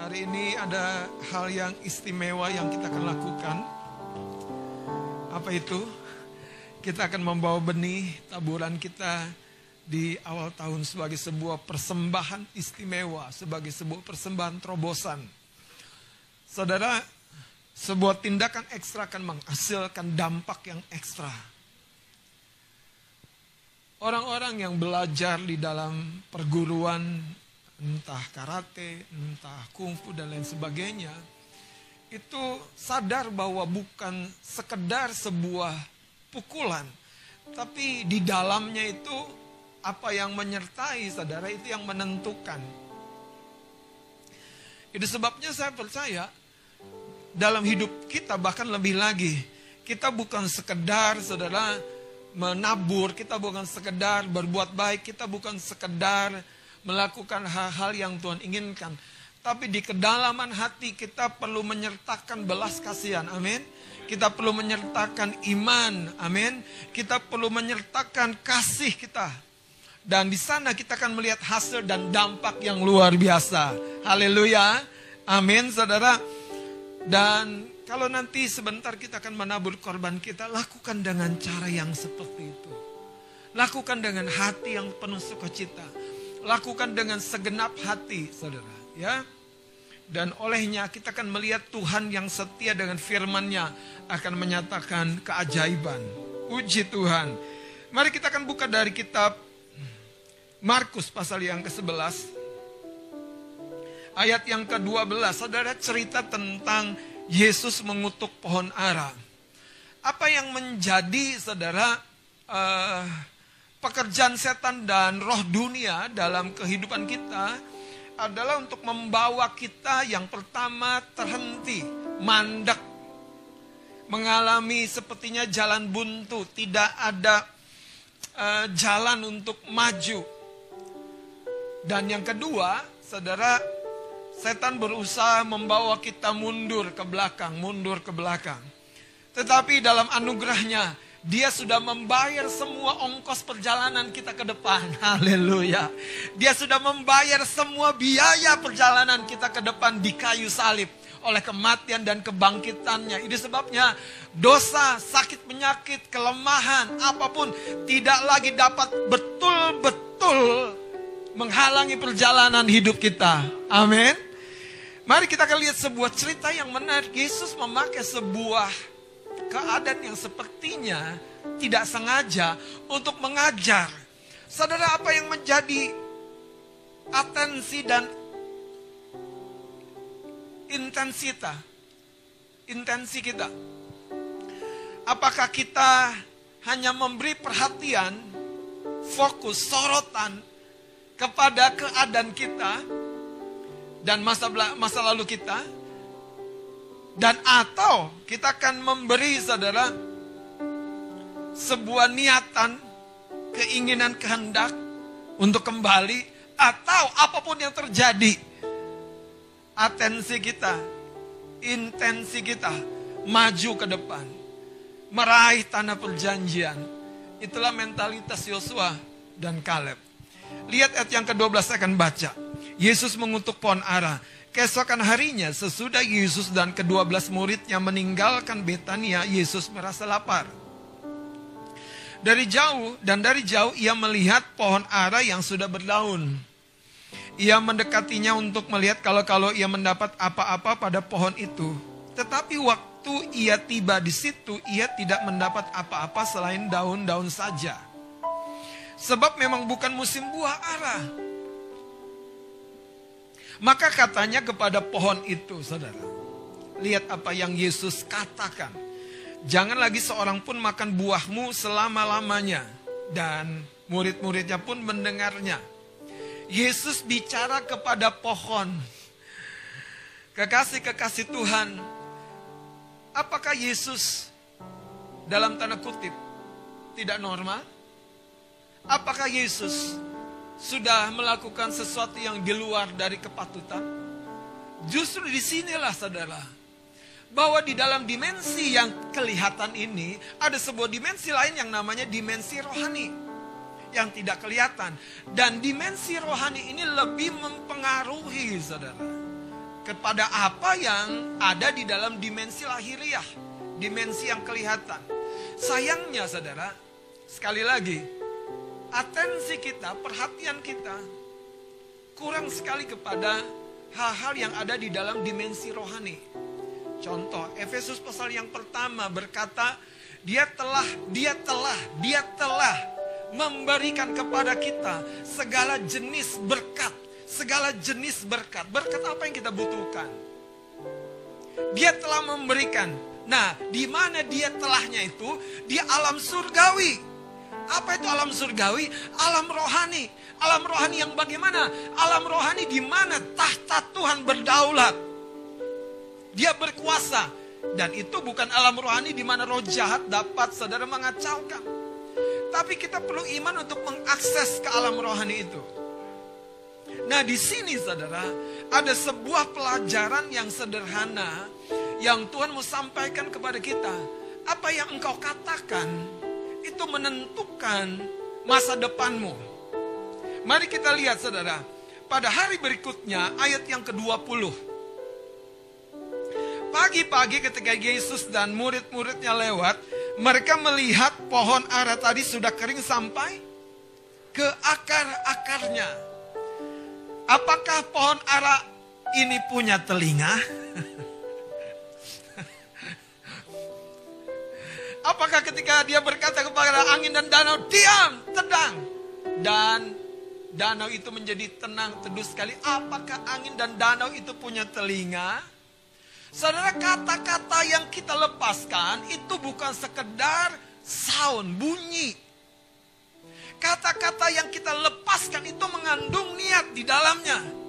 Hari ini ada hal yang istimewa yang kita akan lakukan. Apa itu? Kita akan membawa benih taburan kita di awal tahun sebagai sebuah persembahan istimewa, sebagai sebuah persembahan terobosan. Saudara, sebuah tindakan ekstra akan menghasilkan dampak yang ekstra. Orang-orang yang belajar di dalam perguruan entah karate, entah kungfu dan lain sebagainya, itu sadar bahwa bukan sekedar sebuah pukulan, tapi di dalamnya itu apa yang menyertai saudara itu yang menentukan. Itu sebabnya saya percaya dalam hidup kita bahkan lebih lagi kita bukan sekedar saudara menabur, kita bukan sekedar berbuat baik, kita bukan sekedar melakukan hal-hal yang Tuhan inginkan. Tapi di kedalaman hati kita perlu menyertakan belas kasihan. Amin. Kita perlu menyertakan iman. Amin. Kita perlu menyertakan kasih kita. Dan di sana kita akan melihat hasil dan dampak yang luar biasa. Haleluya. Amin, saudara. Dan kalau nanti sebentar kita akan menabur korban kita, lakukan dengan cara yang seperti itu. Lakukan dengan hati yang penuh sukacita lakukan dengan segenap hati, saudara. Ya, dan olehnya kita akan melihat Tuhan yang setia dengan firman-Nya akan menyatakan keajaiban. Uji Tuhan. Mari kita akan buka dari kitab Markus pasal yang ke-11 ayat yang ke-12. Saudara cerita tentang Yesus mengutuk pohon ara. Apa yang menjadi saudara uh, pekerjaan setan dan roh dunia dalam kehidupan kita adalah untuk membawa kita yang pertama terhenti, mandek, mengalami sepertinya jalan buntu, tidak ada uh, jalan untuk maju. Dan yang kedua, saudara, setan berusaha membawa kita mundur ke belakang, mundur ke belakang. Tetapi dalam anugerahnya, dia sudah membayar semua ongkos perjalanan kita ke depan. Haleluya. Dia sudah membayar semua biaya perjalanan kita ke depan di kayu salib oleh kematian dan kebangkitannya. Ini sebabnya dosa, sakit penyakit, kelemahan, apa pun tidak lagi dapat betul-betul menghalangi perjalanan hidup kita. Amin. Mari kita akan lihat sebuah cerita yang menarik. Yesus memakai sebuah keadaan yang sepertinya tidak sengaja untuk mengajar. Saudara apa yang menjadi atensi dan intensita intensi kita? Apakah kita hanya memberi perhatian, fokus, sorotan kepada keadaan kita dan masa masa lalu kita dan atau kita akan memberi saudara sebuah niatan, keinginan, kehendak untuk kembali atau apa pun yang terjadi. Atensi kita, intensi kita maju ke depan. Meraih tanah perjanjian. Itulah mentalitas Yosua dan Kaleb. Lihat ayat yang ke-12 saya akan baca. Yesus mengutuk pohon ara. Keesokan harinya sesudah Yesus dan kedua belas muridnya meninggalkan Betania, Yesus merasa lapar. Dari jauh dan dari jauh ia melihat pohon ara yang sudah berdaun. Ia mendekatinya untuk melihat kalau-kalau ia mendapat apa-apa pada pohon itu. Tetapi waktu ia tiba di situ, ia tidak mendapat apa-apa selain daun-daun saja. Sebab memang bukan musim buah ara. Maka katanya kepada pohon itu, saudara. Lihat apa yang Yesus katakan. Jangan lagi seorang pun makan buahmu selama-lamanya. Dan murid-muridnya pun mendengarnya. Yesus bicara kepada pohon. Kekasih-kekasih Tuhan. Apakah Yesus dalam tanda kutip tidak normal? Apakah Yesus sudah melakukan sesuatu yang di luar dari kepatutan? Justru di sinilah saudara, bahwa di dalam dimensi yang kelihatan ini, ada sebuah dimensi lain yang namanya dimensi rohani. Yang tidak kelihatan. Dan dimensi rohani ini lebih mempengaruhi saudara. kepada apa yang ada di dalam dimensi lahiriah, dimensi yang kelihatan. Sayangnya saudara, sekali lagi, atensi kita, perhatian kita kurang sekali kepada hal-hal yang ada di dalam dimensi rohani. Contoh, Efesus pasal yang pertama berkata, dia telah, dia telah, dia telah memberikan kepada kita segala jenis berkat, segala jenis berkat. Berkat apa yang kita butuhkan? Dia telah memberikan. Nah, di mana dia telahnya itu? Di alam surgawi. Apa itu alam surgawi? Alam rohani. Alam rohani yang bagaimana? Alam rohani di mana tahta Tuhan berdaulat. Dia berkuasa. Dan itu bukan alam rohani di mana roh jahat dapat saudara mengacaukan. Tapi kita perlu iman untuk mengakses ke alam rohani itu. Nah di sini saudara, ada sebuah pelajaran yang sederhana yang Tuhan mau sampaikan kepada kita. Apa yang engkau katakan itu menentukan masa depanmu. Mari kita lihat saudara, pada hari berikutnya ayat yang ke-20. Pagi-pagi ketika Yesus dan murid-muridnya lewat, mereka melihat pohon ara tadi sudah kering sampai ke akar-akarnya. Apakah pohon ara ini punya telinga? Apakah ketika dia berkata kepada angin dan danau, diam, tenang. Dan danau itu menjadi tenang, teduh sekali. Apakah angin dan danau itu punya telinga? Saudara kata-kata yang kita lepaskan itu bukan sekedar sound, bunyi. Kata-kata yang kita lepaskan itu mengandung niat di dalamnya.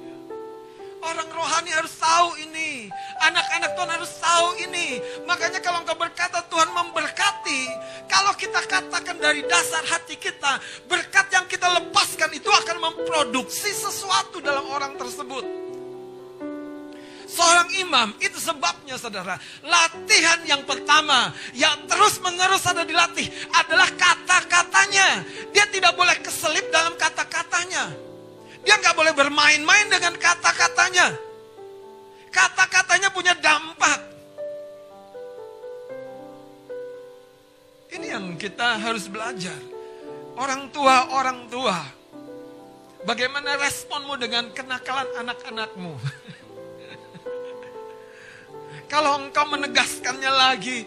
Orang rohani harus tahu ini. Anak-anak Tuhan harus tahu ini. Makanya kalau engkau berkata Tuhan memberkati. Kalau kita katakan dari dasar hati kita. Berkat yang kita lepaskan itu akan memproduksi sesuatu dalam orang tersebut seorang imam. Itu sebabnya saudara, latihan yang pertama yang terus menerus ada dilatih adalah kata-katanya. Dia tidak boleh keselip dalam kata-katanya. Dia nggak boleh bermain-main dengan kata-katanya. Kata-katanya punya dampak. Ini yang kita harus belajar. Orang tua, orang tua. Bagaimana responmu dengan kenakalan anak-anakmu? Kalau engkau menegaskannya lagi,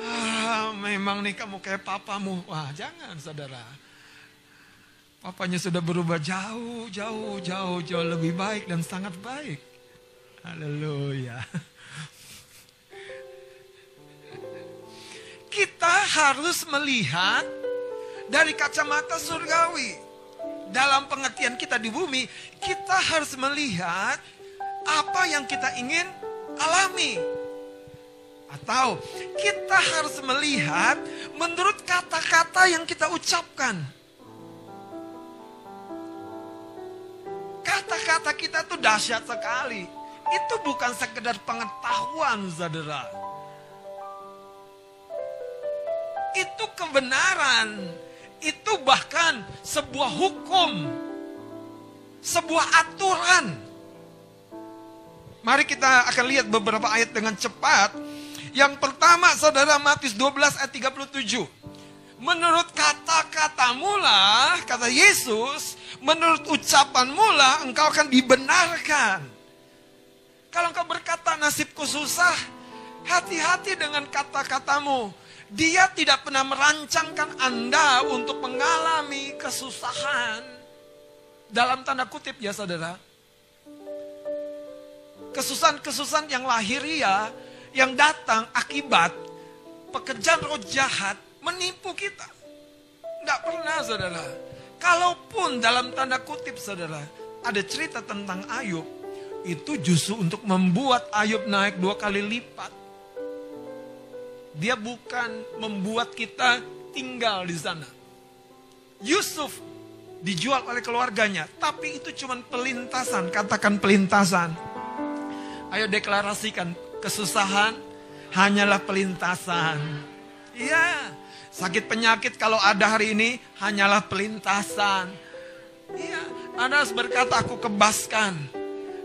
ah, memang nih kamu kayak papamu. Wah, jangan saudara. Papanya sudah berubah jauh, jauh, jauh, jauh lebih baik dan sangat baik. Haleluya. Kita harus melihat dari kacamata surgawi. Dalam pengertian kita di bumi, kita harus melihat apa yang kita ingin alami. Atau kita harus melihat menurut kata-kata yang kita ucapkan. Kata-kata kita tuh dahsyat sekali. Itu bukan sekedar pengetahuan, saudara. Itu kebenaran. Itu bahkan sebuah hukum. Sebuah aturan. Mari kita akan lihat beberapa ayat dengan cepat yang pertama saudara Matius 12 ayat 37. Menurut kata-kata mula, kata Yesus, menurut ucapan mula engkau akan dibenarkan. Kalau engkau berkata nasibku susah, hati-hati dengan kata-katamu. Dia tidak pernah merancangkan Anda untuk mengalami kesusahan. Dalam tanda kutip ya saudara. Kesusahan-kesusahan yang lahiriah yang datang akibat pekerjaan roh jahat menipu kita. Tidak pernah saudara. Kalaupun dalam tanda kutip saudara, ada cerita tentang Ayub, itu justru untuk membuat Ayub naik dua kali lipat. Dia bukan membuat kita tinggal di sana. Yusuf dijual oleh keluarganya, tapi itu cuma pelintasan, katakan pelintasan. Ayo deklarasikan, kesusahan hanyalah pelintasan. Iya, sakit penyakit kalau ada hari ini hanyalah pelintasan. Iya, harus berkata aku kebaskan.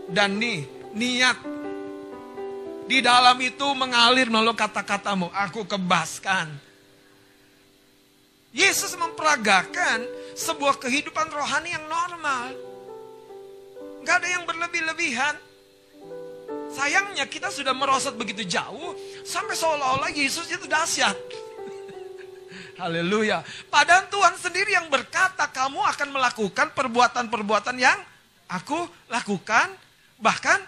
Dan nih, niat Di dalam itu mengalir melalui kata-katamu. Aku kebaskan. Yesus memperagakan sebuah kehidupan rohani yang normal. Gak ada yang berlebih-lebihan. Sayangnya kita sudah merosot begitu jauh. Sampai seolah-olah Yesus itu dahsyat. Haleluya. Padahal Tuhan sendiri yang berkata kamu akan melakukan perbuatan-perbuatan yang aku lakukan. Bahkan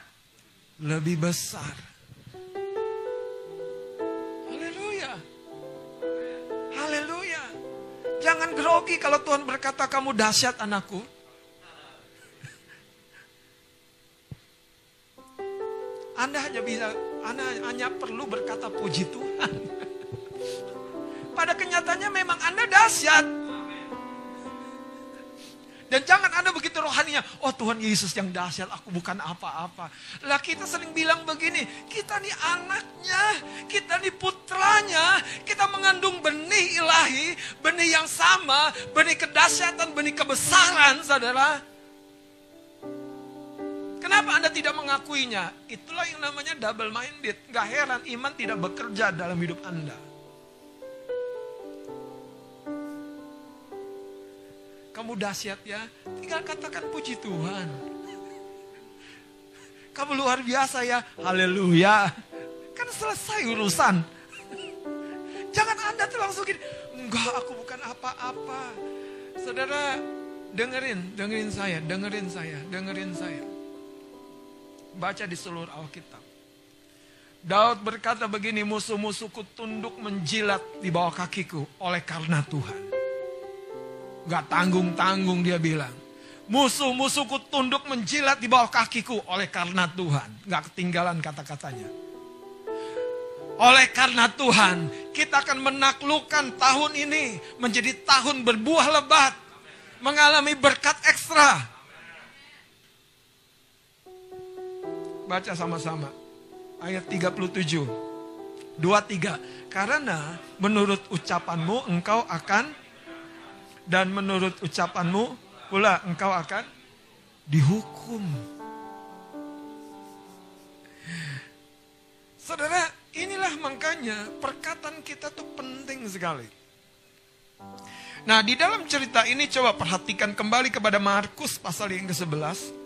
lebih besar. Haleluya. Haleluya. Jangan grogi kalau Tuhan berkata kamu dahsyat anakku. Anda hanya bisa, Anda hanya perlu berkata puji Tuhan. Pada kenyataannya memang Anda dahsyat. Dan jangan Anda begitu rohaninya, oh Tuhan Yesus yang dahsyat, aku bukan apa-apa. Lah kita sering bilang begini, kita nih anaknya, kita nih putranya, kita mengandung benih ilahi, benih yang sama, benih kedahsyatan, benih kebesaran, saudara. Kenapa Anda tidak mengakuinya? Itulah yang namanya double minded. Gak heran iman tidak bekerja dalam hidup Anda. Kamu dahsyat ya, tinggal katakan puji Tuhan. Kamu luar biasa ya, haleluya. Kan selesai urusan. Jangan Anda tuh langsung gini, enggak aku bukan apa-apa. Saudara, dengerin, dengerin saya, dengerin saya, dengerin saya. Baca di seluruh Alkitab. Daud berkata begini, musuh-musuhku tunduk menjilat di bawah kakiku oleh karena Tuhan. Gak tanggung-tanggung dia bilang. Musuh-musuhku tunduk menjilat di bawah kakiku oleh karena Tuhan. Gak ketinggalan kata-katanya. Oleh karena Tuhan, kita akan menaklukkan tahun ini menjadi tahun berbuah lebat. Mengalami berkat ekstra. Baca sama-sama. Ayat 37. 23. Karena menurut ucapanmu engkau akan dan menurut ucapanmu pula engkau akan dihukum. Saudara, inilah makanya perkataan kita tuh penting sekali. Nah, di dalam cerita ini coba perhatikan kembali kepada Markus pasal yang ke-11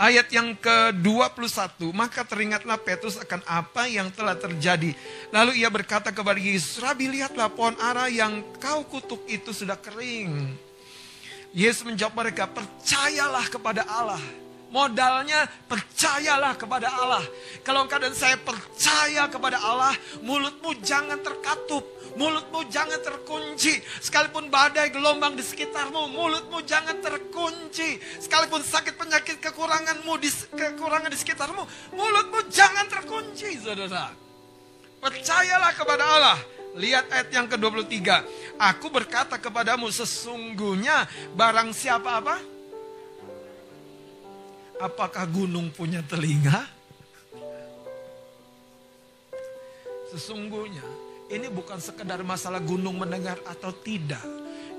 ayat yang ke-21, maka teringatlah Petrus akan apa yang telah terjadi. Lalu ia berkata kepada Yesus, Rabi lihatlah pohon ara yang kau kutuk itu sudah kering. Yesus menjawab mereka, percayalah kepada Allah. Modalnya percayalah kepada Allah. Kalau engkau dan saya percaya kepada Allah, mulutmu jangan terkatup mulutmu jangan terkunci. Sekalipun badai gelombang di sekitarmu, mulutmu jangan terkunci. Sekalipun sakit penyakit kekuranganmu di kekurangan di sekitarmu, mulutmu jangan terkunci, saudara. Percayalah kepada Allah. Lihat ayat yang ke-23. Aku berkata kepadamu sesungguhnya barang siapa apa? Apakah gunung punya telinga? Sesungguhnya ini bukan sekedar masalah gunung mendengar atau tidak.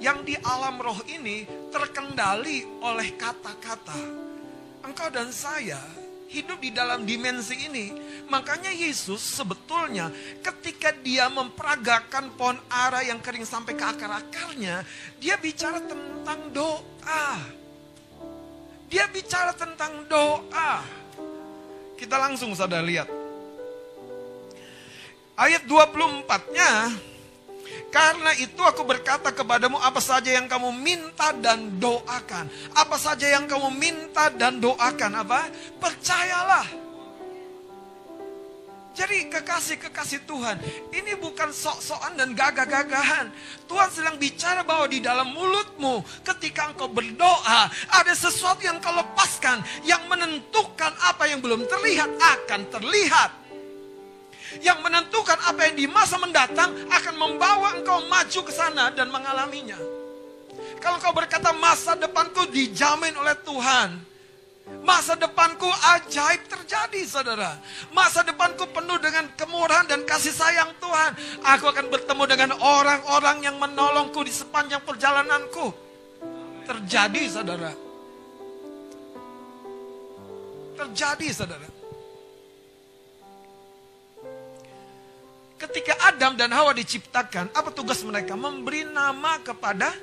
Yang di alam roh ini terkendali oleh kata-kata. Engkau dan saya hidup di dalam dimensi ini. Makanya Yesus sebetulnya ketika dia memperagakan pohon ara yang kering sampai ke akar-akarnya, dia bicara tentang doa. Dia bicara tentang doa. Kita langsung saudara lihat Ayat 24-nya, karena itu aku berkata kepadamu apa saja yang kamu minta dan doakan. Apa saja yang kamu minta dan doakan apa? Percayalah. Jadi kekasih-kekasih Tuhan, ini bukan sok-sokan dan gagah-gagahan. Tuhan sedang bicara bahwa di dalam mulutmu ketika engkau berdoa, ada sesuatu yang kau lepaskan yang menentukan apa yang belum terlihat akan terlihat yang menentukan apa yang di masa mendatang akan membawa engkau maju ke sana dan mengalaminya. Kalau kau berkata masa depanku dijamin oleh Tuhan. Masa depanku ajaib terjadi saudara. Masa depanku penuh dengan kemurahan dan kasih sayang Tuhan. Aku akan bertemu dengan orang-orang yang menolongku di sepanjang perjalananku. Terjadi saudara. Terjadi saudara. Ketika Adam dan Hawa diciptakan, apa tugas mereka? Memberi nama kepada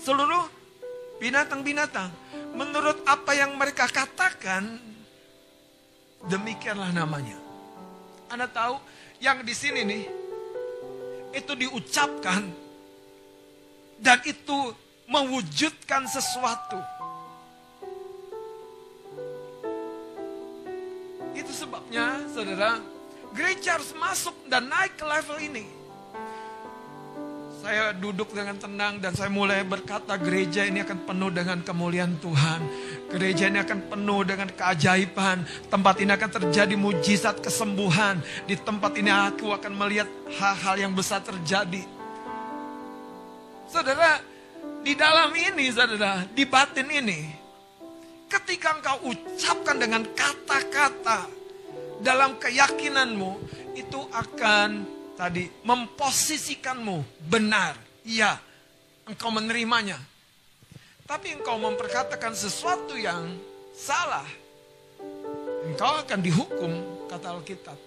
seluruh binatang-binatang. Menurut apa yang mereka katakan, demikianlah namanya. Anda tahu, yang di sini nih, itu diucapkan, dan itu mewujudkan sesuatu. Itu sebabnya, saudara, gereja harus masuk dan naik ke level ini. Saya duduk dengan tenang dan saya mulai berkata gereja ini akan penuh dengan kemuliaan Tuhan. Gereja ini akan penuh dengan keajaiban. Tempat ini akan terjadi mujizat kesembuhan. Di tempat ini aku akan melihat hal-hal yang besar terjadi. Saudara, di dalam ini saudara, di batin ini. Ketika engkau ucapkan dengan kata-kata dalam keyakinanmu, itu akan tadi memposisikanmu benar. Iya, engkau menerimanya. Tapi engkau memperkatakan sesuatu yang salah, engkau akan dihukum, kata Alkitab.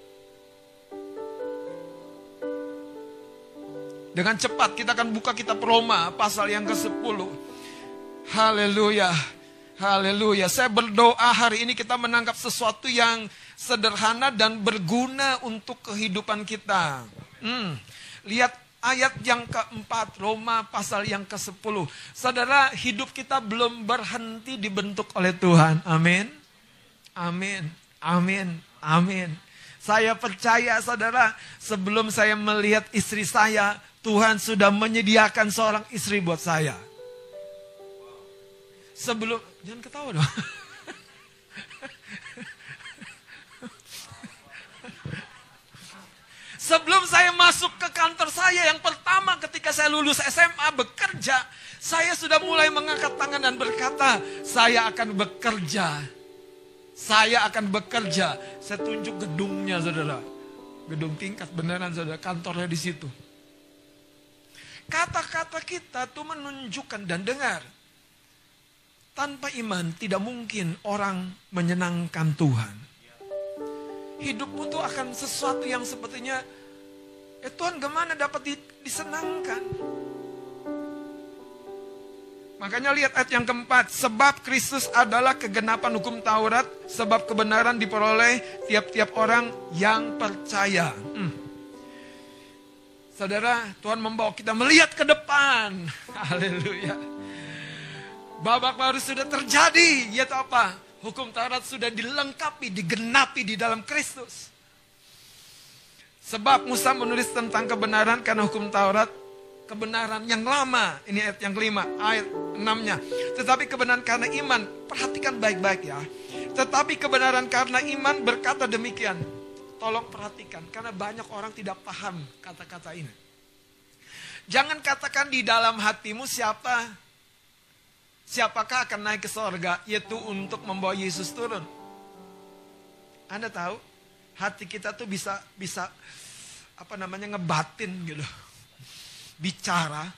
Dengan cepat kita akan buka kitab Roma pasal yang ke-10. Haleluya. Haleluya. Saya berdoa hari ini kita menangkap sesuatu yang sederhana dan berguna untuk kehidupan kita. Hmm. Lihat ayat yang keempat, Roma pasal yang ke-10. Saudara, hidup kita belum berhenti dibentuk oleh Tuhan. Amin. Amin. Amin. Amin. Saya percaya saudara, sebelum saya melihat istri saya, Tuhan sudah menyediakan seorang istri buat saya. Sebelum, jangan ketawa dong. Sebelum saya masuk ke kantor saya yang pertama ketika saya lulus SMA bekerja, saya sudah mulai mengangkat tangan dan berkata, saya akan bekerja. Saya akan bekerja. Saya tunjuk gedungnya saudara. Gedung tingkat beneran saudara, kantornya di situ. Kata-kata kita tuh menunjukkan dan dengar. Tanpa iman tidak mungkin orang menyenangkan Tuhan. Hidupmu tuh akan sesuatu yang sepertinya Eh Tuhan ke mana dapat disenangkan? Makanya lihat ayat yang keempat. Sebab Kristus adalah kegenapan hukum Taurat. Sebab kebenaran diperoleh tiap-tiap orang yang percaya. Hmm. Saudara, Tuhan membawa kita melihat ke depan. Haleluya. Babak baru sudah terjadi. Yaitu apa? Hukum Taurat sudah dilengkapi, digenapi di dalam Kristus. Sebab Musa menulis tentang kebenaran karena hukum Taurat kebenaran yang lama. Ini ayat yang kelima, ayat enamnya. Tetapi kebenaran karena iman, perhatikan baik-baik ya. Tetapi kebenaran karena iman berkata demikian. Tolong perhatikan, karena banyak orang tidak paham kata-kata ini. Jangan katakan di dalam hatimu siapa, siapakah akan naik ke sorga, yaitu untuk membawa Yesus turun. Anda tahu, hati kita tuh bisa bisa apa namanya ngebatin gitu. Bicara,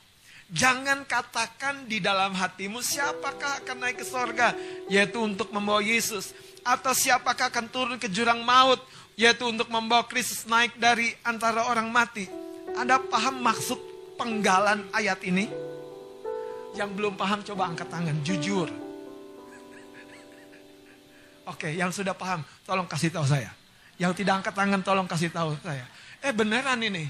jangan katakan di dalam hatimu siapakah akan naik ke sorga, yaitu untuk membawa Yesus. Atau siapakah akan turun ke jurang maut, yaitu untuk membawa Kristus naik dari antara orang mati. Anda paham maksud penggalan ayat ini? Yang belum paham coba angkat tangan, jujur. Oke, yang sudah paham, tolong kasih tahu saya. Yang tidak angkat tangan tolong kasih tahu saya. Eh beneran ini.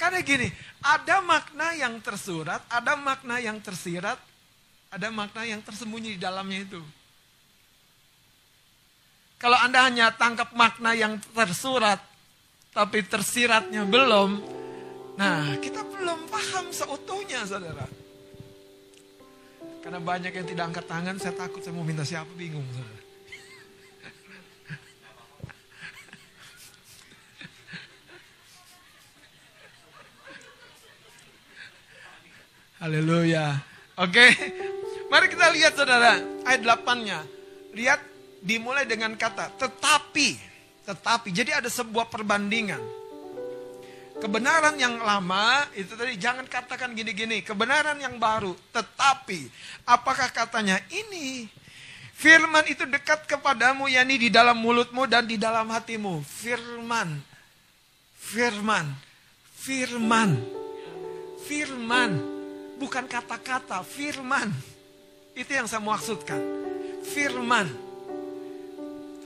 Karena gini, ada makna yang tersurat, ada makna yang tersirat, ada makna yang tersembunyi di dalamnya itu. Kalau Anda hanya tangkap makna yang tersurat, tapi tersiratnya belum, nah kita belum paham seutuhnya saudara. Karena banyak yang tidak angkat tangan, saya takut saya mau minta siapa, bingung. Haleluya. Oke. Mari kita lihat saudara, ayat 8-nya. Lihat dimulai dengan kata tetapi, tetapi. Jadi ada sebuah perbandingan kebenaran yang lama itu tadi jangan katakan gini-gini, kebenaran yang baru. Tetapi apakah katanya ini Firman itu dekat kepadamu, yakni di dalam mulutmu dan di dalam hatimu. Firman. Firman. Firman. Firman. Bukan kata-kata, firman. Itu yang saya maksudkan. Firman.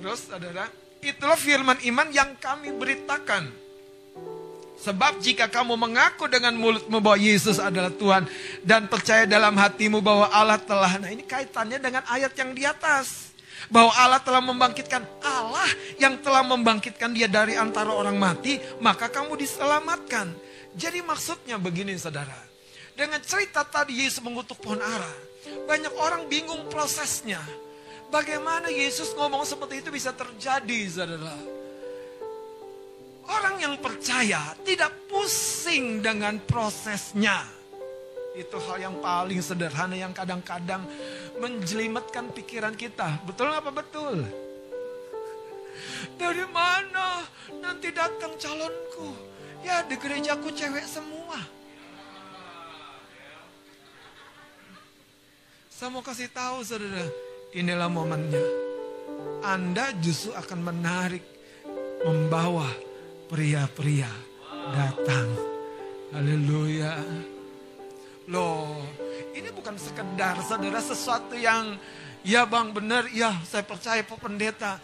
Terus saudara, itulah firman iman yang kami beritakan. Sebab jika kamu mengaku dengan mulutmu bahwa Yesus adalah Tuhan dan percaya dalam hatimu bahwa Allah telah, nah ini kaitannya dengan ayat yang di atas. Bahwa Allah telah membangkitkan Allah yang telah membangkitkan dia dari antara orang mati, maka kamu diselamatkan. Jadi maksudnya begini saudara. Dengan cerita tadi Yesus mengutuk pohon ara. Banyak orang bingung prosesnya. Bagaimana Yesus ngomong seperti itu bisa terjadi saudara. Orang yang percaya tidak pusing dengan prosesnya. Itu hal yang paling sederhana yang kadang-kadang menjelimetkan pikiran kita. Betul apa betul? Dari mana nanti datang calonku? Ya di gerejaku cewek semua. Saya mau kasih tahu saudara, inilah momennya. Anda justru akan menarik, membawa pria-pria datang. Haleluya. Loh, ini bukan sekedar saudara sesuatu yang ya bang benar, ya saya percaya Pak Pendeta.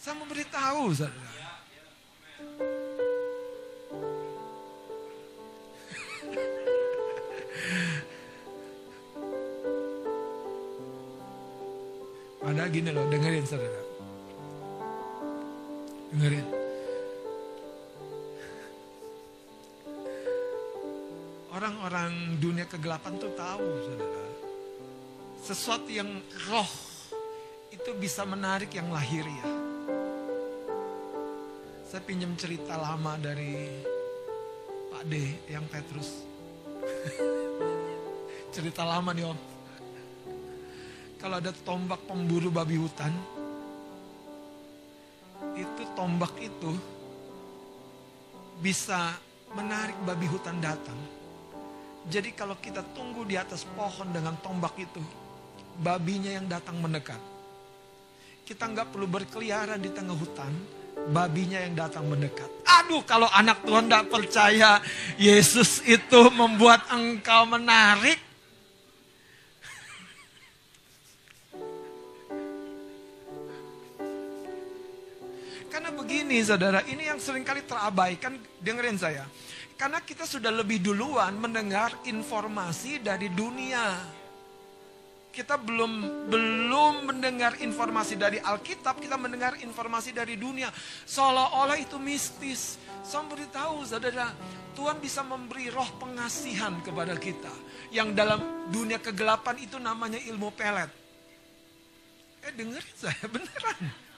Saya memberitahu saudara. Ada gini loh, dengerin saudara. Dengerin. Orang-orang dunia kegelapan tuh tahu, saudara. Sesuatu yang roh itu bisa menarik yang lahir ya. Saya pinjam cerita lama dari Pak D yang Petrus. cerita lama nih om. Kalau ada tombak pemburu babi hutan, itu tombak itu bisa menarik babi hutan datang jadi kalau kita tunggu di atas pohon dengan tombak itu, babinya yang datang mendekat. Kita nggak perlu berkeliaran di tengah hutan, babinya yang datang mendekat. Aduh, kalau anak Tuhan tidak percaya Yesus itu membuat engkau menarik. Begini saudara, ini yang sering kali terabaikan, dengerin saya. Karena kita sudah lebih duluan mendengar informasi dari dunia. Kita belum belum mendengar informasi dari Alkitab, kita mendengar informasi dari dunia. Seolah-olah itu mistis. Saya beritahu saudara, Tuhan bisa memberi roh pengasihan kepada kita. Yang dalam dunia kegelapan itu namanya ilmu pelet. Eh dengerin saya, beneran.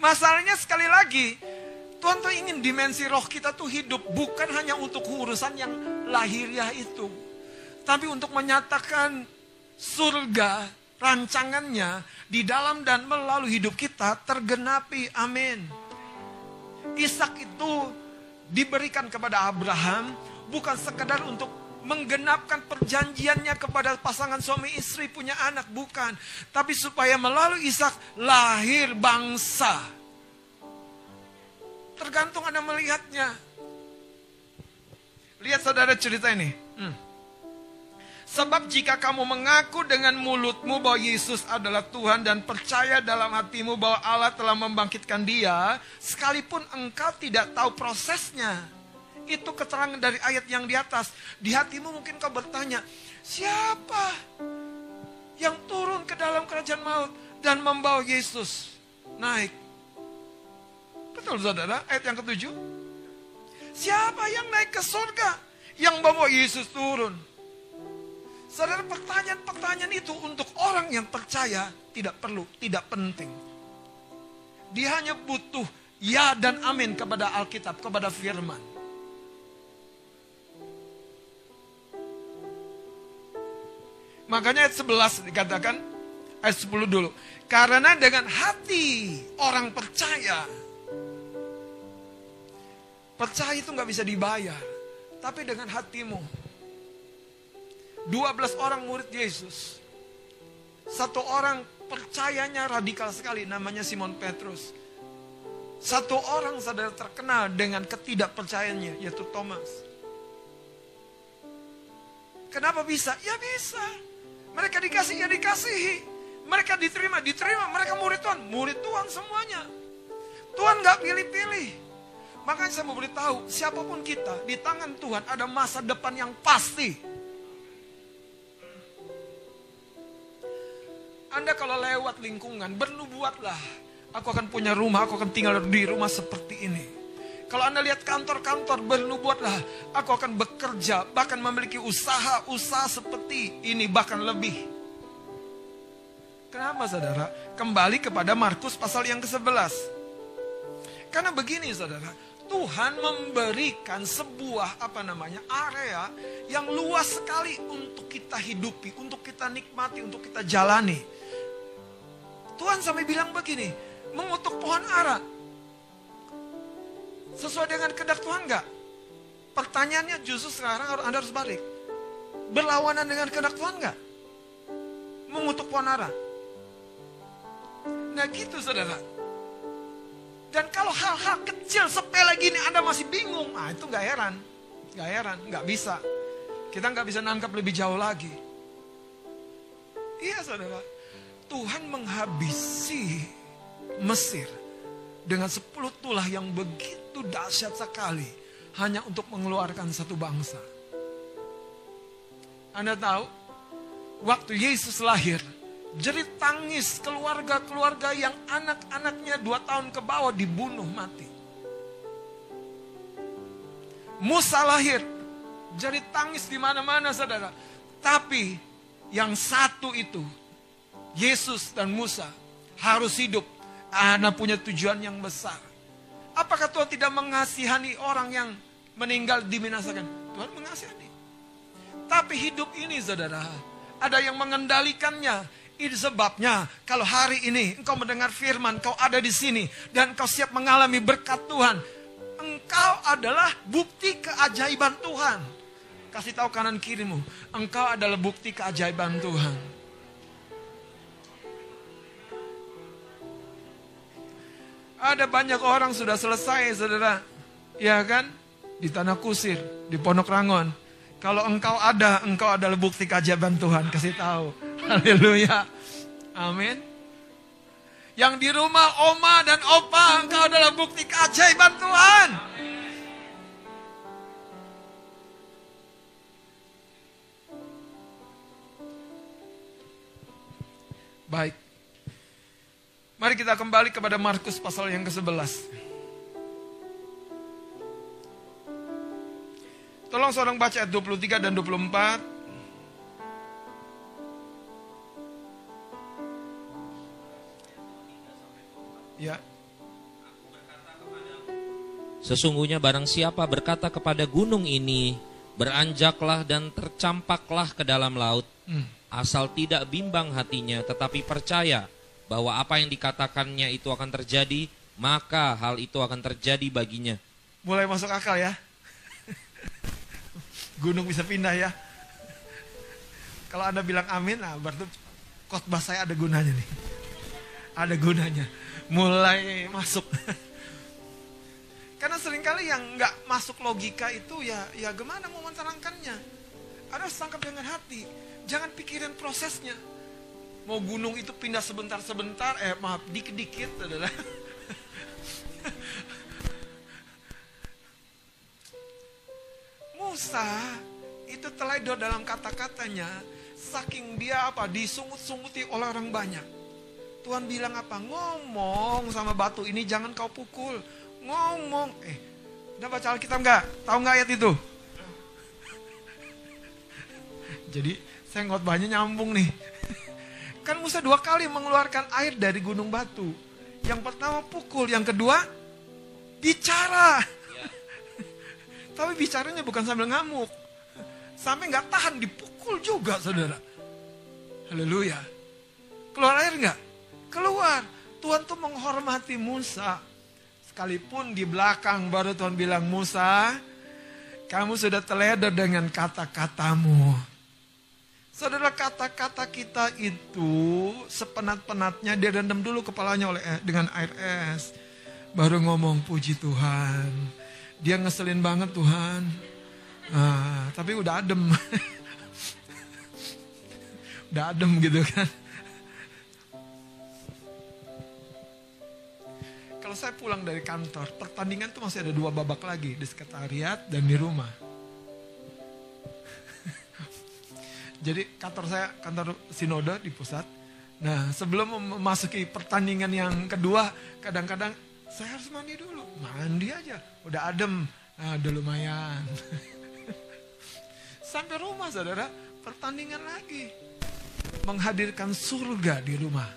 Masalahnya sekali lagi, Tuhan tuh ingin dimensi roh kita tuh hidup bukan hanya untuk urusan yang lahiriah itu. Tapi untuk menyatakan surga, rancangannya di dalam dan melalui hidup kita tergenapi. Amin. Ishak itu diberikan kepada Abraham bukan sekedar untuk menggenapkan perjanjiannya kepada pasangan suami istri punya anak bukan. Tapi supaya melalui Ishak lahir bangsa. Tergantung Anda melihatnya. Lihat saudara cerita ini. Hmm. sebab jika kamu mengaku dengan mulutmu bahwa Yesus adalah Tuhan dan percaya dalam hatimu bahwa Allah telah membangkitkan dia sekalipun engkau tidak tahu prosesnya itu keterangan dari ayat yang di atas. Di hatimu mungkin kau bertanya, siapa yang turun ke dalam kerajaan maut dan membawa Yesus naik? Betul saudara, ayat yang ketujuh. Siapa yang naik ke surga? Yang membawa Yesus turun. Saudara, pertanyaan-pertanyaan itu untuk orang yang percaya tidak perlu, tidak penting. Dia hanya butuh ya dan amin kepada Alkitab, kepada firman. Makanya ayat 11 dikatakan, ayat 10 dulu. Karena dengan hati orang percaya. Percaya itu nggak bisa dibayar. Tapi dengan hatimu. 12 orang murid Yesus. Satu orang percayanya radikal sekali namanya Simon Petrus. Satu orang saudara terkenal dengan ketidakpercayaannya yaitu Thomas. Kenapa bisa? Ya bisa. Mereka dikasih, ya dikasihi. Mereka diterima, diterima. Mereka murid Tuhan, murid Tuhan semuanya. Tuhan gak pilih-pilih. Makanya saya mau beritahu, siapa pun kita, di tangan Tuhan ada masa depan yang pasti. Anda kalau lewat lingkungan, bernubuatlah. Aku akan punya rumah, aku akan tinggal di rumah seperti ini. Kalau Anda lihat kantor-kantor, bernubuatlah. Aku akan bekerja, bahkan memiliki usaha-usaha seperti ini, bahkan lebih. Kenapa saudara? Kembali kepada Markus pasal yang ke-11. Karena begini saudara, Tuhan memberikan sebuah apa namanya area yang luas sekali untuk kita hidupi, untuk kita nikmati, untuk kita jalani. Tuhan sampai bilang begini, mengutuk pohon ara. Sesuai dengan kehendak Tuhan enggak? Pertanyaannya justru sekarang Anda harus balik. Berlawanan dengan kehendak Tuhan enggak? Mengutuk pohon ara. Nah gitu saudara. Dan kalau hal-hal kecil sepele gini Anda masih bingung, nah itu nggak heran. Nggak heran, nggak bisa. Kita nggak bisa nangkap lebih jauh lagi. Iya saudara. Tuhan menghabisi Mesir dengan sepuluh tulah yang begitu dahsyat sekali hanya untuk mengeluarkan satu bangsa. Anda tahu, waktu Yesus lahir, jerit tangis keluarga-keluarga yang anak-anaknya dua tahun ke bawah dibunuh mati. Musa lahir, jerit tangis di mana-mana saudara. Tapi yang satu itu, Yesus dan Musa harus hidup. Anak punya tujuan yang besar. Apakah Tuhan tidak mengasihani orang yang meninggal diminasakan? Tuhan mengasihani. Tapi hidup ini saudara, ada yang mengendalikannya, itu sebabnya kalau hari ini engkau mendengar firman, engkau ada di sini dan engkau siap mengalami berkat Tuhan. Engkau adalah bukti keajaiban Tuhan. Kasih tahu kanan kirimu, engkau adalah bukti keajaiban Tuhan. Ada banyak orang sudah selesai, saudara. Ya kan? Di Tanah Kusir, di Pondok Rangon. Kalau engkau ada, engkau adalah bukti keajaiban Tuhan. Kasih tahu. Haleluya. Amin. Yang di rumah oma dan opa, engkau adalah bukti keajaiban Tuhan. Baik. Mari kita kembali kepada Markus pasal yang ke-11. Tolong seorang baca ayat 23 dan 24. Ya. Sesungguhnya barang siapa berkata kepada gunung ini, beranjaklah dan tercampaklah ke dalam laut, hmm. asal tidak bimbang hatinya, tetapi percaya bahwa apa yang dikatakannya itu akan terjadi, maka hal itu akan terjadi baginya. Mulai masuk akal ya. Gunung bisa pindah ya. Kalau Anda bilang amin, nah berarti khotbah saya ada gunanya nih. Ada gunanya mulai masuk. Karena sering kali yang nggak masuk logika itu ya ya gimana mau menerangkannya. Ada sangkap dengan hati. Jangan pikirin prosesnya. Mau gunung itu pindah sebentar-sebentar, eh maaf, dikit-dikit adalah. Musa itu teledor dalam kata-katanya, saking dia apa disungut-sunguti oleh orang banyak Tuhan bilang apa? Ngomong sama batu ini jangan kau pukul. Ngomong. Eh, udah baca Alkitab nggak? Tahu nggak ayat itu? Jadi saya ngotbahnya nyambung nih. Kan Musa dua kali mengeluarkan air dari gunung batu. Yang pertama pukul, yang kedua bicara. Ya. Tapi bicaranya bukan sambil ngamuk. Sampai nggak tahan dipukul juga saudara. Haleluya. Keluar air nggak? keluar. Tuhan tuh menghormati Musa. Sekalipun di belakang baru Tuhan bilang, Musa, kamu sudah terleder dengan kata-katamu. Saudara kata-kata kita itu sepenat-penatnya dia rendam dulu kepalanya oleh eh, dengan air es. Baru ngomong puji Tuhan. Dia ngeselin banget Tuhan. Ah, tapi udah adem. udah adem gitu kan. Kalau saya pulang dari kantor, pertandingan tuh masih ada dua babak lagi di sekretariat dan di rumah. Jadi kantor saya kantor sinode di pusat. Nah sebelum memasuki pertandingan yang kedua, kadang-kadang saya harus mandi dulu. Mandi aja, udah adem. Nah udah lumayan. Sampai rumah saudara, pertandingan lagi. Menghadirkan surga di rumah.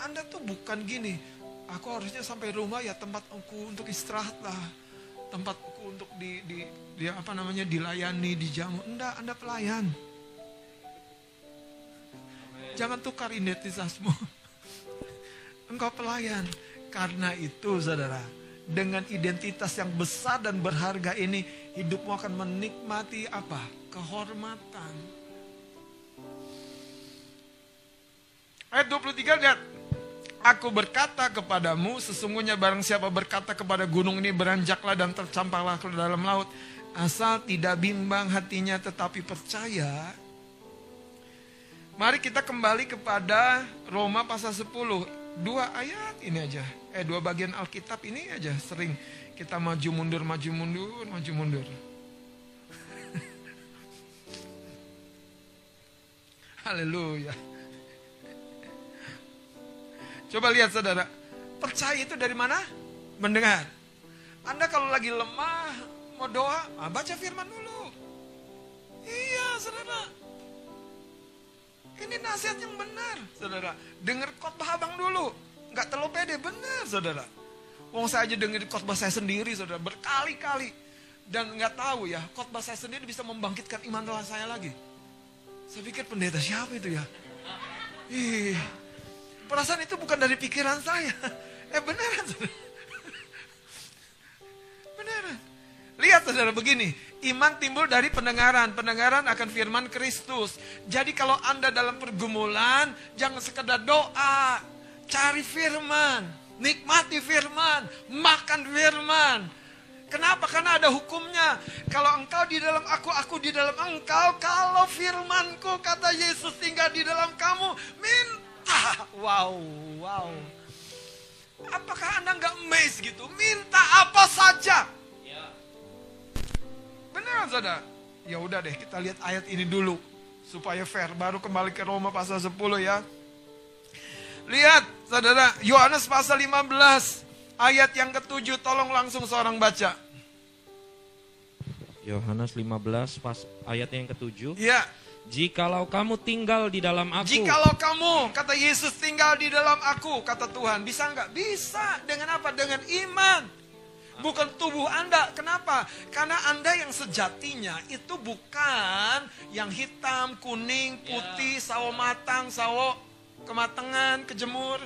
Anda tuh bukan gini, aku harusnya sampai rumah ya tempat aku untuk istirahat lah tempatku untuk di, di, di apa namanya dilayani, dijamu. Enggak, Anda pelayan. Jangan tukar identitasmu. Engkau pelayan. Karena itu saudara, dengan identitas yang besar dan berharga ini, hidupmu akan menikmati apa? Kehormatan. Ayat 23 lihat. Aku berkata kepadamu, sesungguhnya barang siapa berkata kepada gunung ini beranjaklah dan tercampaklah ke dalam laut. Asal tidak bimbang hatinya tetapi percaya. Mari kita kembali kepada Roma pasal 10. Dua ayat ini aja. Eh dua bagian Alkitab ini aja sering kita maju mundur, maju mundur, maju mundur. Haleluya. Coba lihat saudara, percaya itu dari mana? Mendengar. Anda kalau lagi lemah, mau doa, ah, baca firman dulu. Iya saudara. Ini nasihat yang benar saudara. Dengar khotbah abang dulu. Nggak terlalu pede, benar saudara. Wong saya aja dengar khotbah saya sendiri saudara, berkali-kali. Dan nggak tahu ya, khotbah saya sendiri bisa membangkitkan iman saya lagi. Saya pikir pendeta siapa itu ya? Ih, Perasaan itu bukan dari pikiran saya. Eh beneran. Beneran. Lihat saudara begini. Iman timbul dari pendengaran. Pendengaran akan firman Kristus. Jadi kalau Anda dalam pergumulan. Jangan sekedar doa. Cari firman. Nikmati firman. Makan firman. Kenapa? Karena ada hukumnya. Kalau engkau di dalam aku, aku di dalam engkau. Kalau firmanku, kata Yesus tinggal di dalam kamu. Minta wow, wow. Apakah Anda nggak amazed gitu? Minta apa saja. Ya. Beneran saudara? Ya udah deh, kita lihat ayat ini dulu. Supaya fair, baru kembali ke Roma pasal 10 ya. Lihat, saudara, Yohanes pasal 15, ayat yang ketujuh, tolong langsung seorang baca. Yohanes 15 pas ayat yang ketujuh. Iya. Jikalau kamu tinggal di dalam aku. Jikalau kamu, kata Yesus tinggal di dalam aku, kata Tuhan. Bisa nggak? Bisa. Dengan apa? Dengan iman. Bukan tubuh Anda. Kenapa? Karena Anda yang sejatinya itu bukan yang hitam, kuning, putih, sawo matang, sawo kematangan, kejemur.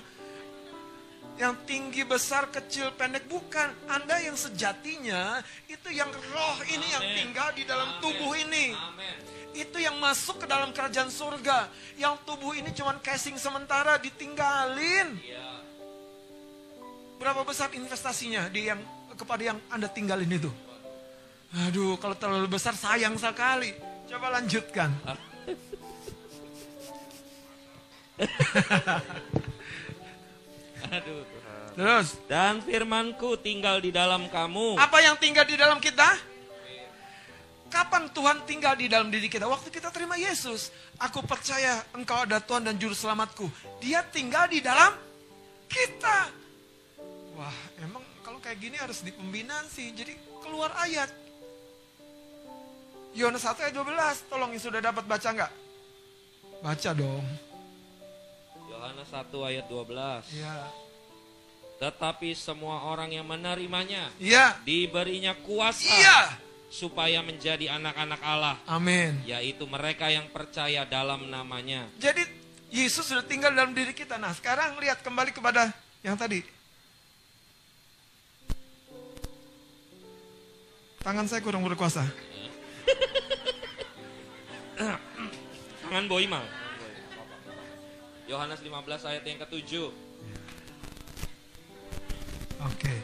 Yang tinggi, besar, kecil, pendek. Bukan. Anda yang sejatinya itu yang roh ini Amen. yang tinggal di dalam Amen. tubuh ini. Amen itu yang masuk ke dalam kerajaan surga. Yang tubuh ini cuma casing sementara ditinggalin. Berapa besar investasinya di yang kepada yang Anda tinggalin itu? Aduh, kalau terlalu besar sayang sekali. Coba lanjutkan. Aduh Terus. Dan firmanku tinggal di dalam kamu. Apa yang tinggal di dalam kita? Kapan Tuhan tinggal di dalam diri kita? Waktu kita terima Yesus. Aku percaya engkau ada Tuhan dan Juru Selamatku. Dia tinggal di dalam kita. Wah, emang kalau kayak gini harus di pembinaan sih. Jadi keluar ayat. Yohanes 1 ayat 12. Tolong yang sudah dapat baca nggak? Baca dong. Yohanes 1 ayat 12. Iya. Tetapi semua orang yang menerimanya, iya. diberinya kuasa. Iya supaya menjadi anak-anak Allah. Amin. Yaitu mereka yang percaya dalam namanya. Jadi Yesus sudah tinggal dalam diri kita. Nah sekarang lihat kembali kepada Yang tadi. Tangan saya kurang berkuasa. Tangan Boy mal. Yohanes 15 ayat yang ketujuh. Oke.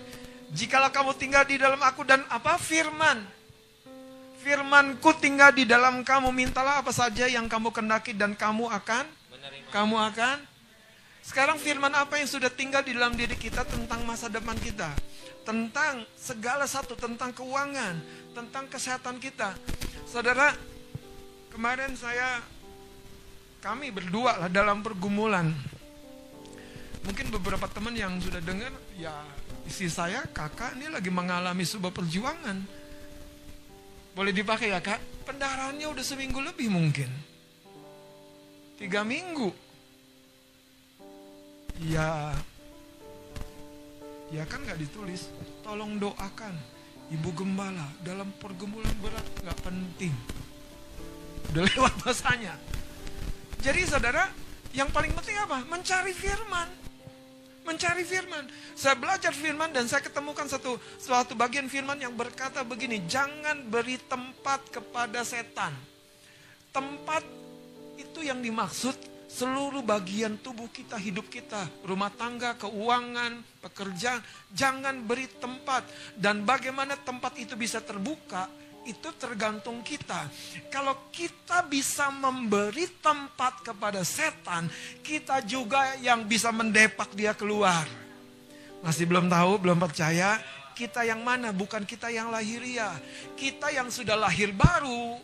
Jikalau kamu tinggal di dalam aku dan apa firman. Firmanku tinggal di dalam kamu. Mintalah apa saja yang kamu kendaki dan kamu akan Menerima. kamu akan sekarang firman apa yang sudah tinggal di dalam diri kita tentang masa depan kita? Tentang segala satu, tentang keuangan, tentang kesehatan kita. Saudara, kemarin saya kami berdua lah dalam pergumulan. Mungkin beberapa teman yang sudah dengar, ya istri saya, kakak ini lagi mengalami sebuah perjuangan. Boleh dipakai ya kak? Pendarahannya udah seminggu lebih mungkin. Tiga minggu. Ya, ya kan nggak ditulis. Tolong doakan ibu gembala dalam pergumulan berat nggak penting. Udah lewat masanya. Jadi saudara, yang paling penting apa? Mencari firman. Mencari firman. Saya belajar firman dan saya ketemukan satu suatu bagian firman yang berkata begini, jangan beri tempat kepada setan. Tempat itu yang dimaksud seluruh bagian tubuh kita, hidup kita, rumah tangga, keuangan, pekerjaan, jangan beri tempat. Dan bagaimana tempat itu bisa terbuka, itu tergantung kita. Kalau kita bisa memberi tempat kepada setan, kita juga yang bisa mendepak dia keluar. Masih belum tahu, belum percaya, kita yang mana? Bukan kita yang lahiriah. Kita yang sudah lahir baru,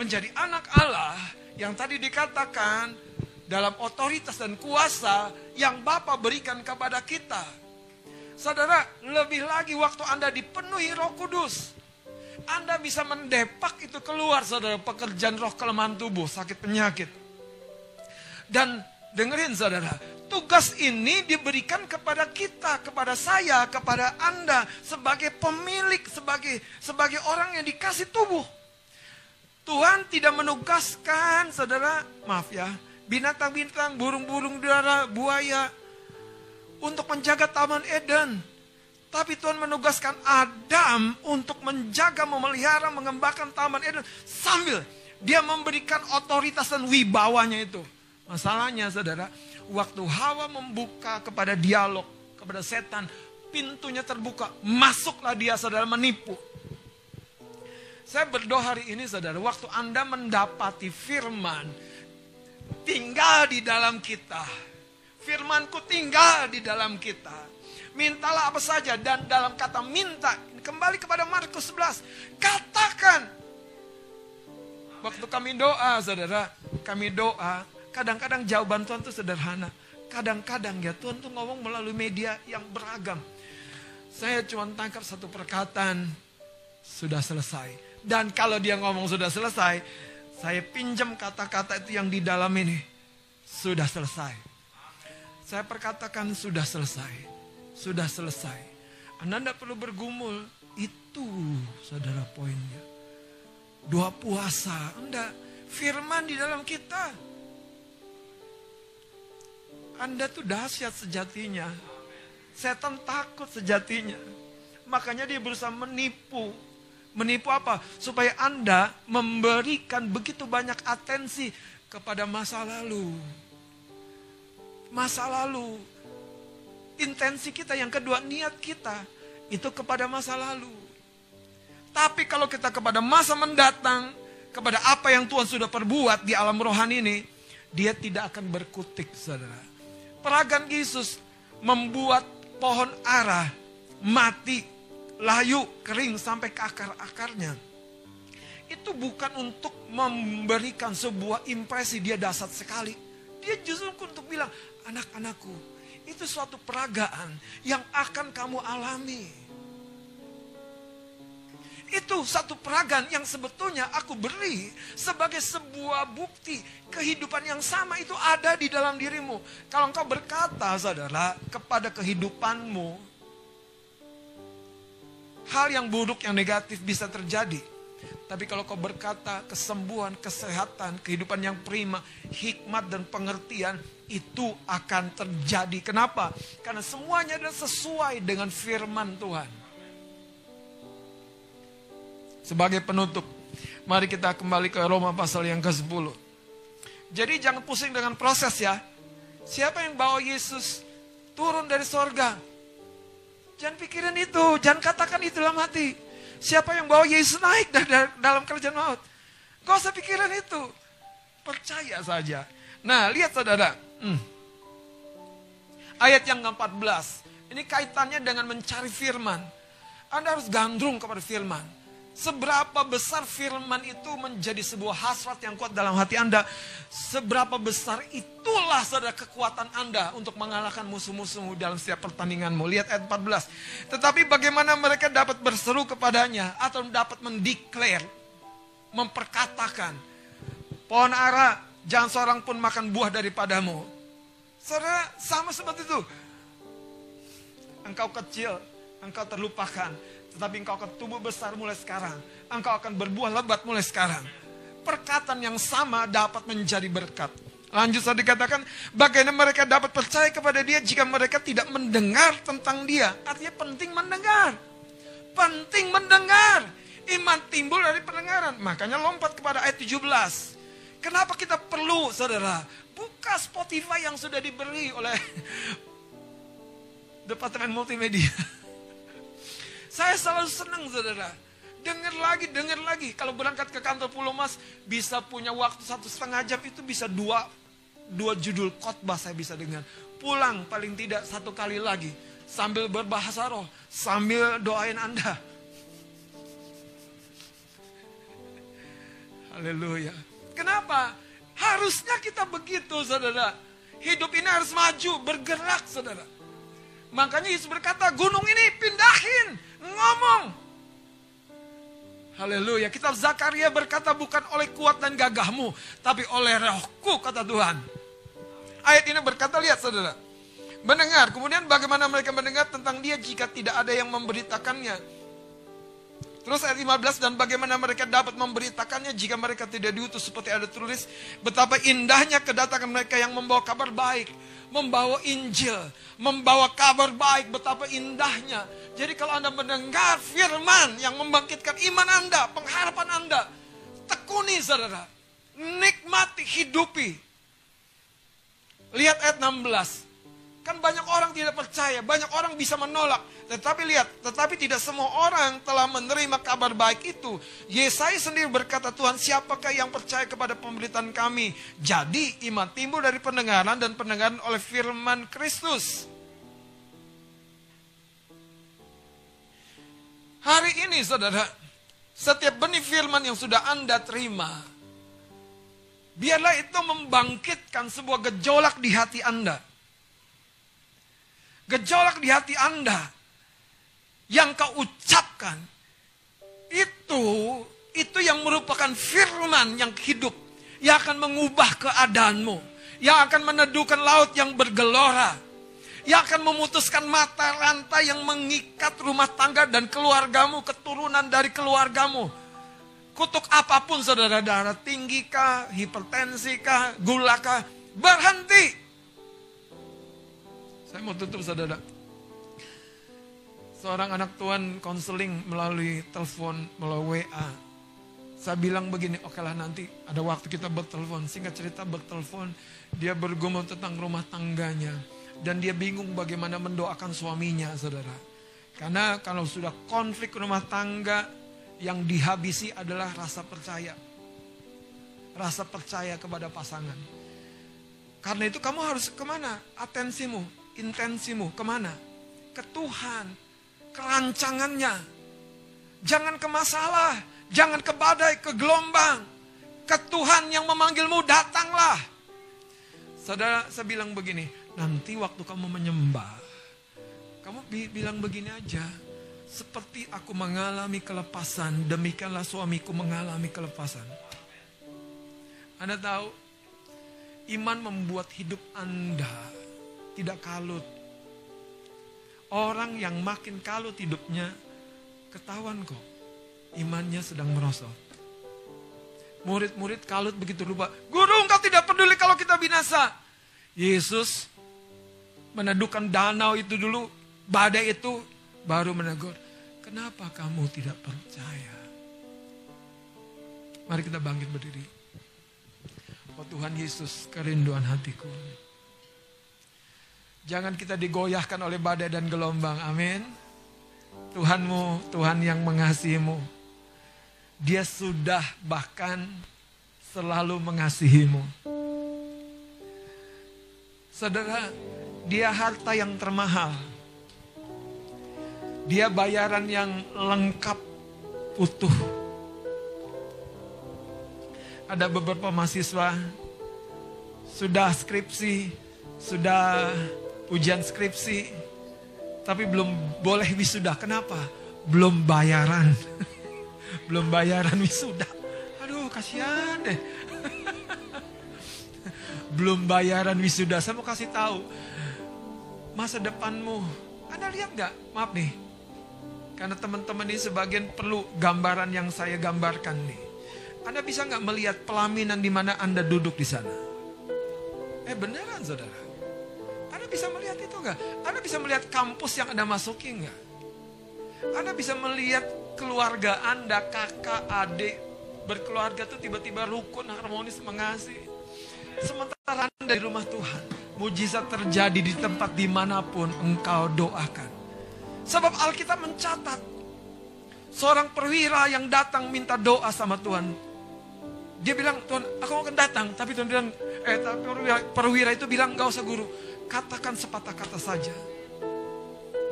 menjadi anak Allah, yang tadi dikatakan, dalam otoritas dan kuasa yang Bapa berikan kepada kita. Saudara, lebih lagi waktu Anda dipenuhi Roh Kudus, Anda bisa mendepak itu keluar, saudara, pekerjaan roh kelemahan tubuh, sakit penyakit. Dan dengerin saudara, tugas ini diberikan kepada kita, kepada saya, kepada Anda sebagai pemilik, sebagai sebagai orang yang dikasih tubuh. Tuhan tidak menugaskan saudara, maaf ya, binatang-binatang, burung-burung udara, buaya untuk menjaga Taman Eden. Tapi Tuhan menugaskan Adam untuk menjaga, memelihara, mengembangkan Taman Eden sambil dia memberikan otoritas dan wibawanya itu. Masalahnya saudara, waktu Hawa membuka kepada dialog, kepada setan, pintunya terbuka, masuklah dia saudara menipu. Saya berdoa hari ini saudara, waktu Anda mendapati firman, tinggal di dalam kita. Firmanku tinggal di dalam kita. Mintalah apa saja dan dalam kata minta kembali kepada Markus 11 katakan waktu kami doa saudara kami doa kadang-kadang jawaban Tuhan itu sederhana kadang-kadang ya Tuhan tuh ngomong melalui media yang beragam saya cuma tangkap satu perkataan sudah selesai dan kalau dia ngomong sudah selesai saya pinjam kata-kata itu yang di dalam ini. Sudah selesai. Saya perkatakan sudah selesai. Sudah selesai. Anda tidak perlu bergumul. Itu saudara poinnya. Doa puasa. Anda firman di dalam kita. Anda tuh dahsyat sejatinya. Setan takut sejatinya. Makanya dia berusaha menipu Menipu apa? Supaya Anda memberikan begitu banyak atensi kepada masa lalu. Masa lalu. Intensi kita yang kedua, niat kita itu kepada masa lalu. Tapi kalau kita kepada masa mendatang, kepada apa yang Tuhan sudah perbuat di alam rohani ini, dia tidak akan berkutik, saudara. Peragan Yesus membuat pohon ara mati layu, kering sampai ke akar-akarnya. Itu bukan untuk memberikan sebuah impresi dia dasar sekali. Dia justru untuk bilang, anak-anakku, itu suatu peragaan yang akan kamu alami. Itu satu peragaan yang sebetulnya aku beri sebagai sebuah bukti kehidupan yang sama itu ada di dalam dirimu. Kalau engkau berkata, saudara, kepada kehidupanmu, hal yang buruk, yang negatif bisa terjadi. Tapi kalau kau berkata kesembuhan, kesehatan, kehidupan yang prima, hikmat dan pengertian, itu akan terjadi. Kenapa? Karena semuanya adalah sesuai dengan firman Tuhan. Sebagai penutup, mari kita kembali ke Roma pasal yang ke-10. Jadi jangan pusing dengan proses ya. Siapa yang bawa Yesus turun dari sorga? Jangan pikirin itu, jangan katakan itu dalam hati. Siapa yang bawa Yesus naik dari, dalam kerjaan maut? Gak usah pikiran itu. Percaya saja. Nah, lihat saudara. Hmm. Ayat yang ke-14. Ini kaitannya dengan mencari firman. Anda harus gandrung kepada firman. Seberapa besar firman itu menjadi sebuah hasrat yang kuat dalam hati Anda. Seberapa besar itulah saudara kekuatan Anda untuk mengalahkan musuh-musuhmu dalam setiap pertandinganmu. Lihat ayat 14. Tetapi bagaimana mereka dapat berseru kepadanya atau dapat mendeklar, memperkatakan. Pohon ara, jangan seorang pun makan buah daripadamu. Saudara, sama seperti itu. Engkau kecil, engkau terlupakan tetapi engkau akan tumbuh besar mulai sekarang. Engkau akan berbuah lebat mulai sekarang. Perkataan yang sama dapat menjadi berkat. Lanjut saya dikatakan, bagaimana mereka dapat percaya kepada dia jika mereka tidak mendengar tentang dia. Artinya penting mendengar. Penting mendengar. Iman timbul dari pendengaran. Makanya lompat kepada ayat 17. Kenapa kita perlu, saudara? Buka Spotify yang sudah diberi oleh Departemen Multimedia. Saya selalu senang saudara. Dengar lagi, dengar lagi. Kalau berangkat ke kantor Pulau Mas, bisa punya waktu satu setengah jam itu bisa dua, dua judul khotbah saya bisa dengar. Pulang paling tidak satu kali lagi. Sambil berbahasa roh, sambil doain Anda. Haleluya. Kenapa? Harusnya kita begitu saudara. Hidup ini harus maju, bergerak saudara. Makanya Yesus berkata, gunung ini pindahin ngomong. Haleluya. Kitab Zakaria berkata bukan oleh kuat dan gagahmu, tapi oleh rohku, kata Tuhan. Ayat ini berkata, lihat saudara. Mendengar, kemudian bagaimana mereka mendengar tentang dia jika tidak ada yang memberitakannya. Terus ayat 15 dan bagaimana mereka dapat memberitakannya jika mereka tidak diutus seperti ada tulis betapa indahnya kedatangan mereka yang membawa kabar baik, membawa Injil, membawa kabar baik betapa indahnya. Jadi kalau Anda mendengar firman yang membangkitkan iman Anda, pengharapan Anda, tekuni saudara, nikmati, hidupi. Lihat ayat 16. Kan banyak orang tidak percaya, banyak orang bisa menolak. Tetapi lihat, tetapi tidak semua orang telah menerima kabar baik itu. Yesaya sendiri berkata, Tuhan siapakah yang percaya kepada pemberitaan kami? Jadi iman timbul dari pendengaran dan pendengaran oleh firman Kristus. Hari ini saudara, setiap benih firman yang sudah Anda terima, biarlah itu membangkitkan sebuah gejolak di hati Anda. Gejolak di hati Anda yang kau ucapkan itu itu yang merupakan firman yang hidup yang akan mengubah keadaanmu yang akan meneduhkan laut yang bergelora yang akan memutuskan mata rantai yang mengikat rumah tangga dan keluargamu keturunan dari keluargamu kutuk apa pun saudara darah tinggi kah hipertensi kah gula kah berhenti saya mau tutup saudara. Seorang anak Tuhan konseling melalui telepon, melalui WA. Saya bilang begini, oke lah nanti ada waktu kita bertelepon. Singkat cerita bertelepon, dia bergumul tentang rumah tangganya. Dan dia bingung bagaimana mendoakan suaminya, saudara. Karena kalau sudah konflik rumah tangga, yang dihabisi adalah rasa percaya. Rasa percaya kepada pasangan. Karena itu kamu harus ke mana? Atensimu intensimu ke mana? Ke Tuhan, kerancangannya. Jangan ke masalah, jangan ke badai, ke gelombang. Ke Tuhan yang memanggilmu, datanglah. Saudara, saya bilang begini, nanti waktu kamu menyembah, kamu bi bilang begini aja, seperti aku mengalami kelepasan, demikianlah suamiku mengalami kelepasan. Anda tahu, iman membuat hidup Anda tidak kalut. Orang yang makin kalut hidupnya, ketahuan kok, imannya sedang merosot. Murid-murid kalut begitu lupa. Guru engkau tidak peduli kalau kita binasa. Yesus meneduhkan danau itu dulu. Badai itu baru menegur. Kenapa kamu tidak percaya? Mari kita bangkit berdiri. Oh Tuhan Yesus, kerinduan hatiku. Jangan kita digoyahkan oleh badai dan gelombang. Amin. Tuhanmu, Tuhan yang mengasihimu dia sudah bahkan selalu mengasihimu. Saudara, dia harta yang termahal. Dia bayaran yang lengkap utuh. Ada beberapa mahasiswa sudah skripsi, sudah ujian skripsi, tapi belum boleh wisuda. Kenapa? Belum bayaran. belum bayaran wisuda. Aduh, kasihan deh. belum bayaran wisuda. Saya mau kasih tahu. Masa depanmu. Anda lihat nggak? Maaf nih. Karena teman-teman ini sebagian perlu gambaran yang saya gambarkan nih. Anda bisa nggak melihat pelaminan di mana Anda duduk di sana? Eh beneran saudara. Anda bisa melihat itu nggak? Anda bisa melihat kampus yang Anda masuki nggak? Anda bisa melihat keluarga Anda, kakak, adik, berkeluarga itu tiba-tiba rukun, harmonis, mengasihi. Sementara Anda di rumah Tuhan, mujizat terjadi di tempat di mana pun engkau doakan. Sebab Alkitab mencatat, seorang perwira yang datang minta doa sama Tuhan. Dia bilang, Tuhan aku akan datang. Tapi Tuhan bilang, eh perwira, perwira itu bilang, gak usah guru. Katakan sepatah kata saja.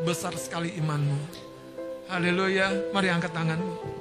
Besar sekali imanmu Haleluya. Mari angkat tanganmu.